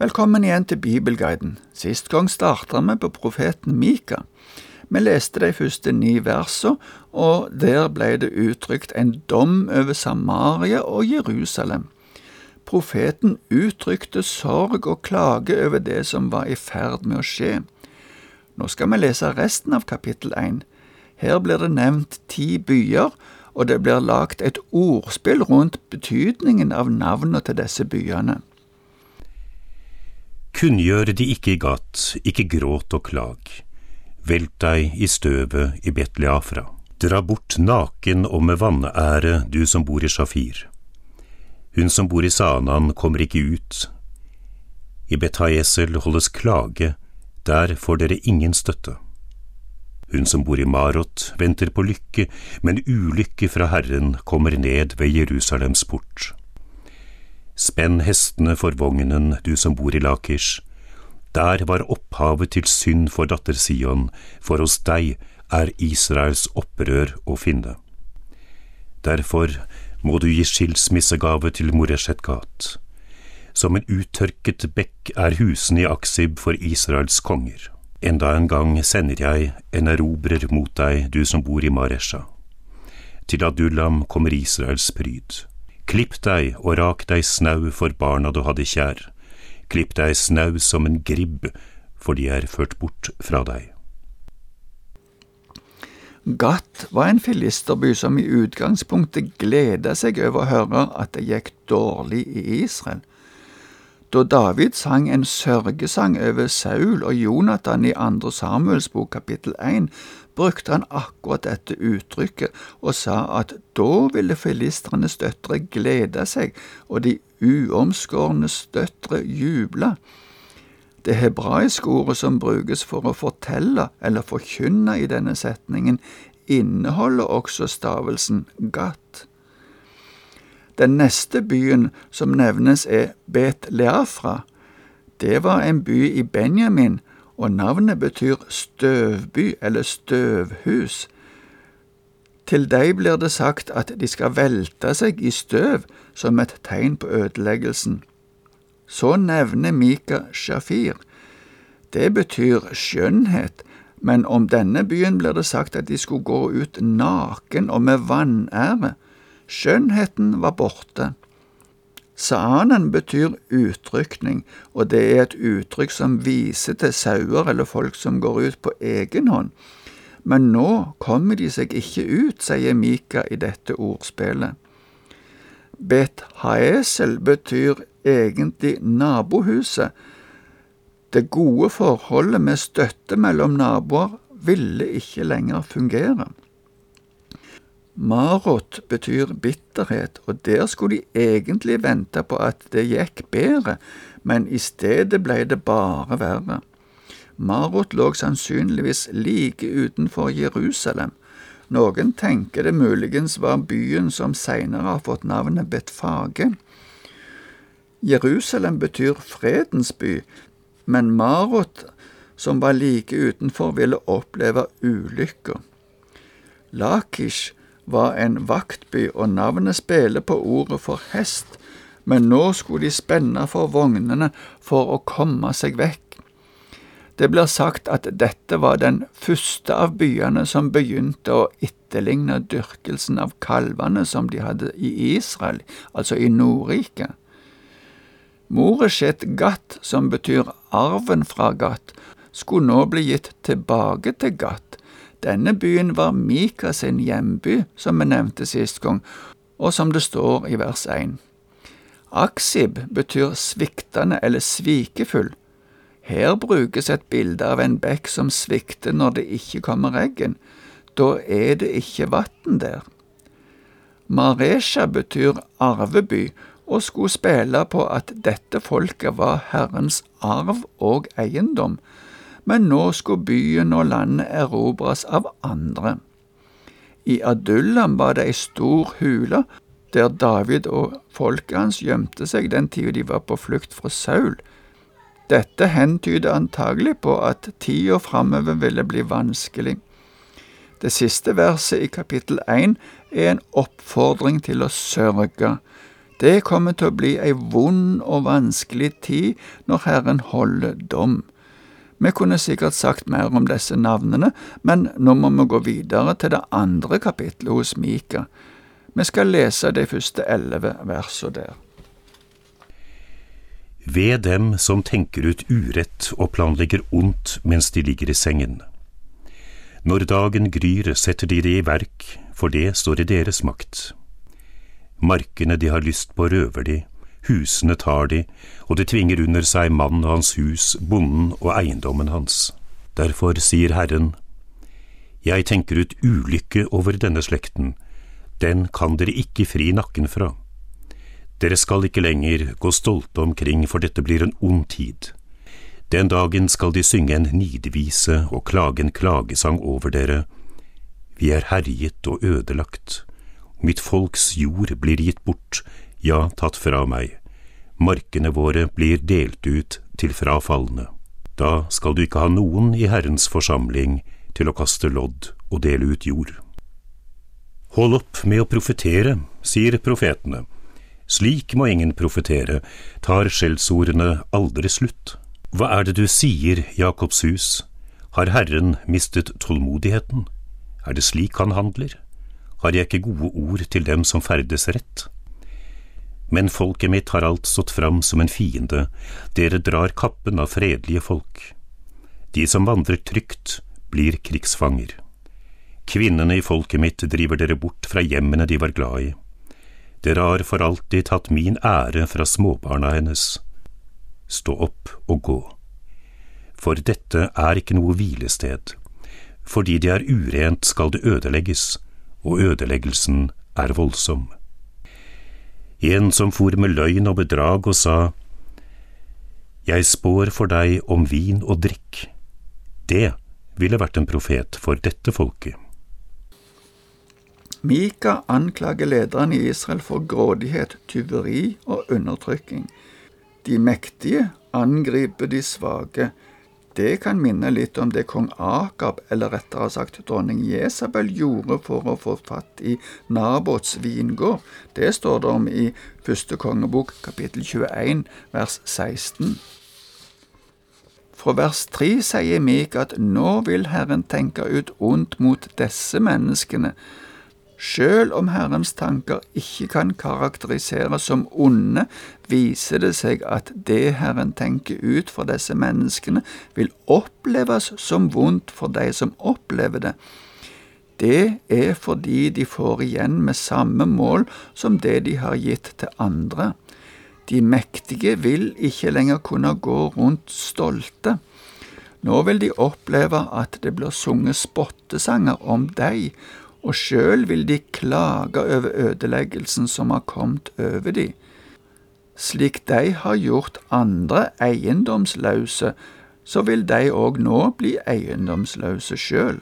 Velkommen igjen til Bibelguiden. Sist gang starta vi på profeten Mika. Vi leste de første ni versene, og der ble det uttrykt en dom over Samaria og Jerusalem. Profeten uttrykte sorg og klage over det som var i ferd med å skje. Nå skal vi lese resten av kapittel 1. Her blir det nevnt ti byer, og det blir lagt et ordspill rundt betydningen av navnene til disse byene. Kunngjør de ikke i Gat, ikke gråt og klag. Velt deg i støvet i Betleafra. Dra bort naken og med vanære, du som bor i Shafir. Hun som bor i Sanan, kommer ikke ut. I Bethaesel holdes klage, der får dere ingen støtte. Hun som bor i Marot, venter på lykke, men ulykke fra Herren kommer ned ved Jerusalems port. Spenn hestene for vognen, du som bor i Lakish. Der var opphavet til synd for datter Sion, for hos deg er Israels opprør å finne. Derfor må du gi skilsmissegave til Moreshet Gat. Som en uttørket bekk er husene i Aksib for Israels konger. Enda en gang sender jeg en erobrer mot deg, du som bor i Maresha. Til Adullam kommer Israels pryd. Klipp deg og rak deg snau for barna du hadde kjær. Klipp deg snau som en gribb, for de er ført bort fra deg. Gat var en filisterby som i utgangspunktet gleda seg over å høre at det gikk dårlig i Israel. Da David sang en sørgesang over Saul og Jonathan i andre Samuels bok kapittel 1, brukte han akkurat dette uttrykket og sa at da ville filistrenes døtre glede seg og de uomskårnes døtre juble. Det hebraiske ordet som brukes for å fortelle eller forkynne i denne setningen, inneholder også stavelsen gat. Den neste byen som nevnes er Bet Leafra. Det var en by i Benjamin, og navnet betyr støvby eller støvhus. Til deg blir det sagt at de skal velte seg i støv som et tegn på ødeleggelsen. Så nevner Mika Shafir. Det betyr skjønnhet, men om denne byen blir det sagt at de skulle gå ut naken og med vanære. Skjønnheten var borte. Saanen betyr utrykning, og det er et uttrykk som viser til sauer eller folk som går ut på egen hånd. Men nå kommer de seg ikke ut, sier Mika i dette ordspillet. Bet Haesel betyr egentlig nabohuset. Det gode forholdet med støtte mellom naboer ville ikke lenger fungere. Marot betyr bitterhet, og der skulle de egentlig vente på at det gikk bedre, men i stedet ble det bare verre. Marot lå sannsynligvis like utenfor Jerusalem. Noen tenker det muligens var byen som senere har fått navnet Betfage. Jerusalem betyr fredens by, men Marot, som var like utenfor, ville oppleve ulykker. Lakish var en vaktby, og navnet spiller på ordet for hest, men nå skulle de spenne for vognene for å komme seg vekk. Det blir sagt at dette var den første av byene som begynte å etterligne dyrkelsen av kalvene som de hadde i Israel, altså i Nordriket. Moreshet Gat, som betyr arven fra Gat, skulle nå bli gitt tilbake til Gat, denne byen var Mika sin hjemby, som vi nevnte sist gang, og som det står i vers 1. Aksib betyr sviktende eller svikefull. Her brukes et bilde av en bekk som svikter når det ikke kommer regn. Da er det ikke vann der. Maresha betyr arveby, og skulle spille på at dette folket var Herrens arv og eiendom, men nå skulle byen og landet erobres av andre. I Adullam var det ei stor hule, der David og folket hans gjemte seg den tida de var på flukt fra Saul. Dette hentyder antagelig på at tida framover ville bli vanskelig. Det siste verset i kapittel én er en oppfordring til å sørge. Det kommer til å bli ei vond og vanskelig tid når Herren holder dom. Vi kunne sikkert sagt mer om disse navnene, men nå må vi gå videre til det andre kapitlet hos Mika. Vi skal lese de første elleve versene der. Ved dem som tenker ut urett og planlegger ondt mens de ligger i sengen. Når dagen gryr, setter de det i verk, for det står i deres makt. Markene de har lyst på, røver de, husene tar de, og de tvinger under seg mannen hans hus, bonden og eiendommen hans. Derfor sier Herren, Jeg tenker ut ulykke over denne slekten, den kan dere ikke fri nakken fra. Dere skal ikke lenger gå stolte omkring, for dette blir en ond tid. Den dagen skal de synge en nidvise og klage en klagesang over dere. Vi er herjet og ødelagt. Mitt folks jord blir gitt bort, ja, tatt fra meg. Markene våre blir delt ut til frafalne. Da skal du ikke ha noen i Herrens forsamling til å kaste lodd og dele ut jord. Hold opp med å profetere, sier profetene. Slik må ingen profetere, tar skjellsordene aldri slutt. Hva er det du sier, Jakobs hus, har Herren mistet tålmodigheten? Er det slik han handler? har jeg ikke gode ord til dem som ferdes rett. Men folket mitt har alt stått fram som en fiende, dere drar kappen av fredelige folk. De som vandrer trygt, blir krigsfanger. Kvinnene i folket mitt driver dere bort fra hjemmene de var glad i. Dere har for alltid tatt min ære fra småbarna hennes. Stå opp og gå. For dette er ikke noe hvilested. Fordi det er urent skal det ødelegges, og ødeleggelsen er voldsom. En som for med løgn og bedrag og sa, Jeg spår for deg om vin og drikk. Det ville vært en profet for dette folket. Mika anklager lederne i Israel for grådighet, tyveri og undertrykking. De mektige angriper de svake, det kan minne litt om det kong Akab, eller rettere sagt dronning Jesabel, gjorde for å få fatt i Nabots vingård. Det står det om i første kongebok kapittel 21 vers 16. Fra vers 3 sier Mik at nå vil Herren tenke ut ondt mot disse menneskene, Sjøl om Herrens tanker ikke kan karakteriseres som onde, viser det seg at det Herren tenker ut for disse menneskene, vil oppleves som vondt for de som opplever det. Det er fordi de får igjen med samme mål som det de har gitt til andre. De mektige vil ikke lenger kunne gå rundt stolte. Nå vil de oppleve at det blir sunget spottesanger om deg, og sjøl vil de klage over ødeleggelsen som har kommet over de. Slik de har gjort andre eiendomsløse, så vil de òg nå bli eiendomsløse sjøl.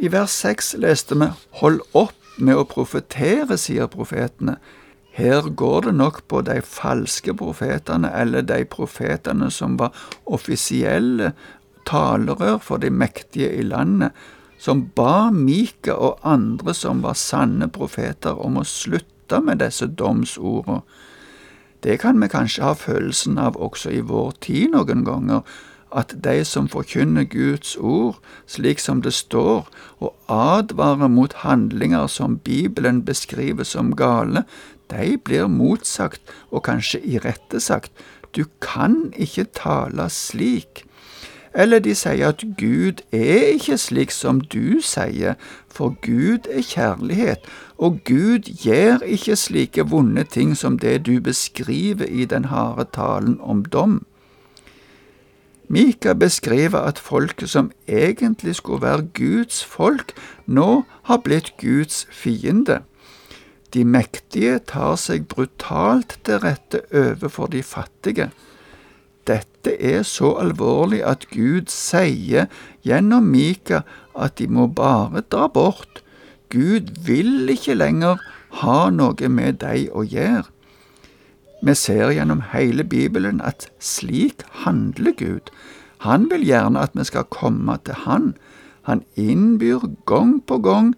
I vers seks leste vi Hold opp med å profetere, sier profetene. Her går det nok på de falske profetene, eller de profetene som var offisielle talerør for de mektige i landet, som ba Mika og andre som var sanne profeter, om å slutte med disse domsordene. Det kan vi kanskje ha følelsen av også i vår tid noen ganger, at de som forkynner Guds ord slik som det står, og advarer mot handlinger som Bibelen beskriver som gale, de blir motsagt og kanskje irettesagt. Du kan ikke tale slik. Eller de sier at Gud er ikke slik som du sier, for Gud er kjærlighet, og Gud gjør ikke slike vonde ting som det du beskriver i den harde talen om dom. Mika beskriver at folket som egentlig skulle være Guds folk, nå har blitt Guds fiende. De mektige tar seg brutalt til rette overfor de fattige. Dette er så alvorlig at Gud sier gjennom Mika at de må bare dra bort. Gud vil ikke lenger ha noe med deg å gjøre. Vi ser gjennom hele Bibelen at slik handler Gud. Han vil gjerne at vi skal komme til Han. Han innbyr gang på gang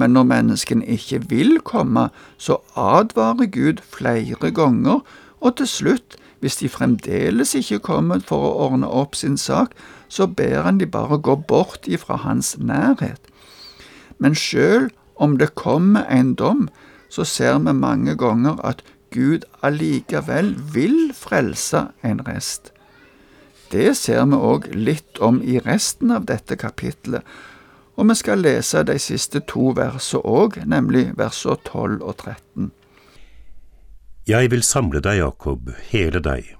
men når menneskene ikke vil komme, så advarer Gud flere ganger, og til slutt, hvis de fremdeles ikke kommer for å ordne opp sin sak, så ber han de bare gå bort ifra hans nærhet. Men sjøl om det kommer en dom, så ser vi mange ganger at Gud allikevel vil frelse en rest. Det ser vi òg litt om i resten av dette kapitlet, og vi skal lese de siste to versene òg, nemlig versene 12 og 13. Jeg vil samle deg, Jakob, hele deg.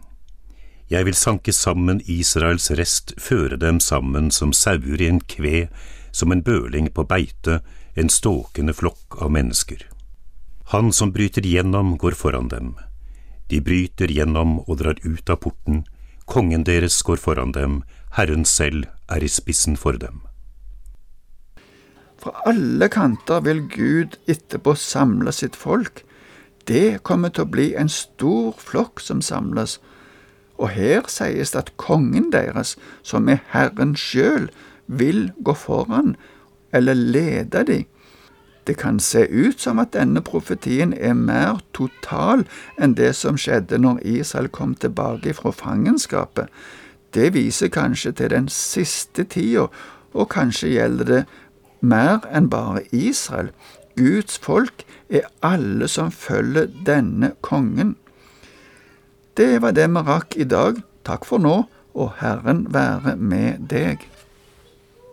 Jeg vil sanke sammen Israels rest, føre dem sammen som sauer i en kve, som en bøling på beite, en ståkende flokk av mennesker. Han som bryter gjennom, går foran dem. De bryter gjennom og drar ut av porten. Kongen deres går foran dem, Herren selv er i spissen for dem. Fra alle kanter vil Gud etterpå samle sitt folk. Det kommer til å bli en stor flokk som samles. Og her sies det at kongen deres, som er Herren sjøl, vil gå foran, eller lede de. Det kan se ut som at denne profetien er mer total enn det som skjedde når Israel kom tilbake fra fangenskapet. Det viser kanskje til den siste tida, og kanskje gjelder det mer enn bare Israel. Guds folk er alle som følger denne kongen. Det var det vi rakk i dag. Takk for nå, og Herren være med deg.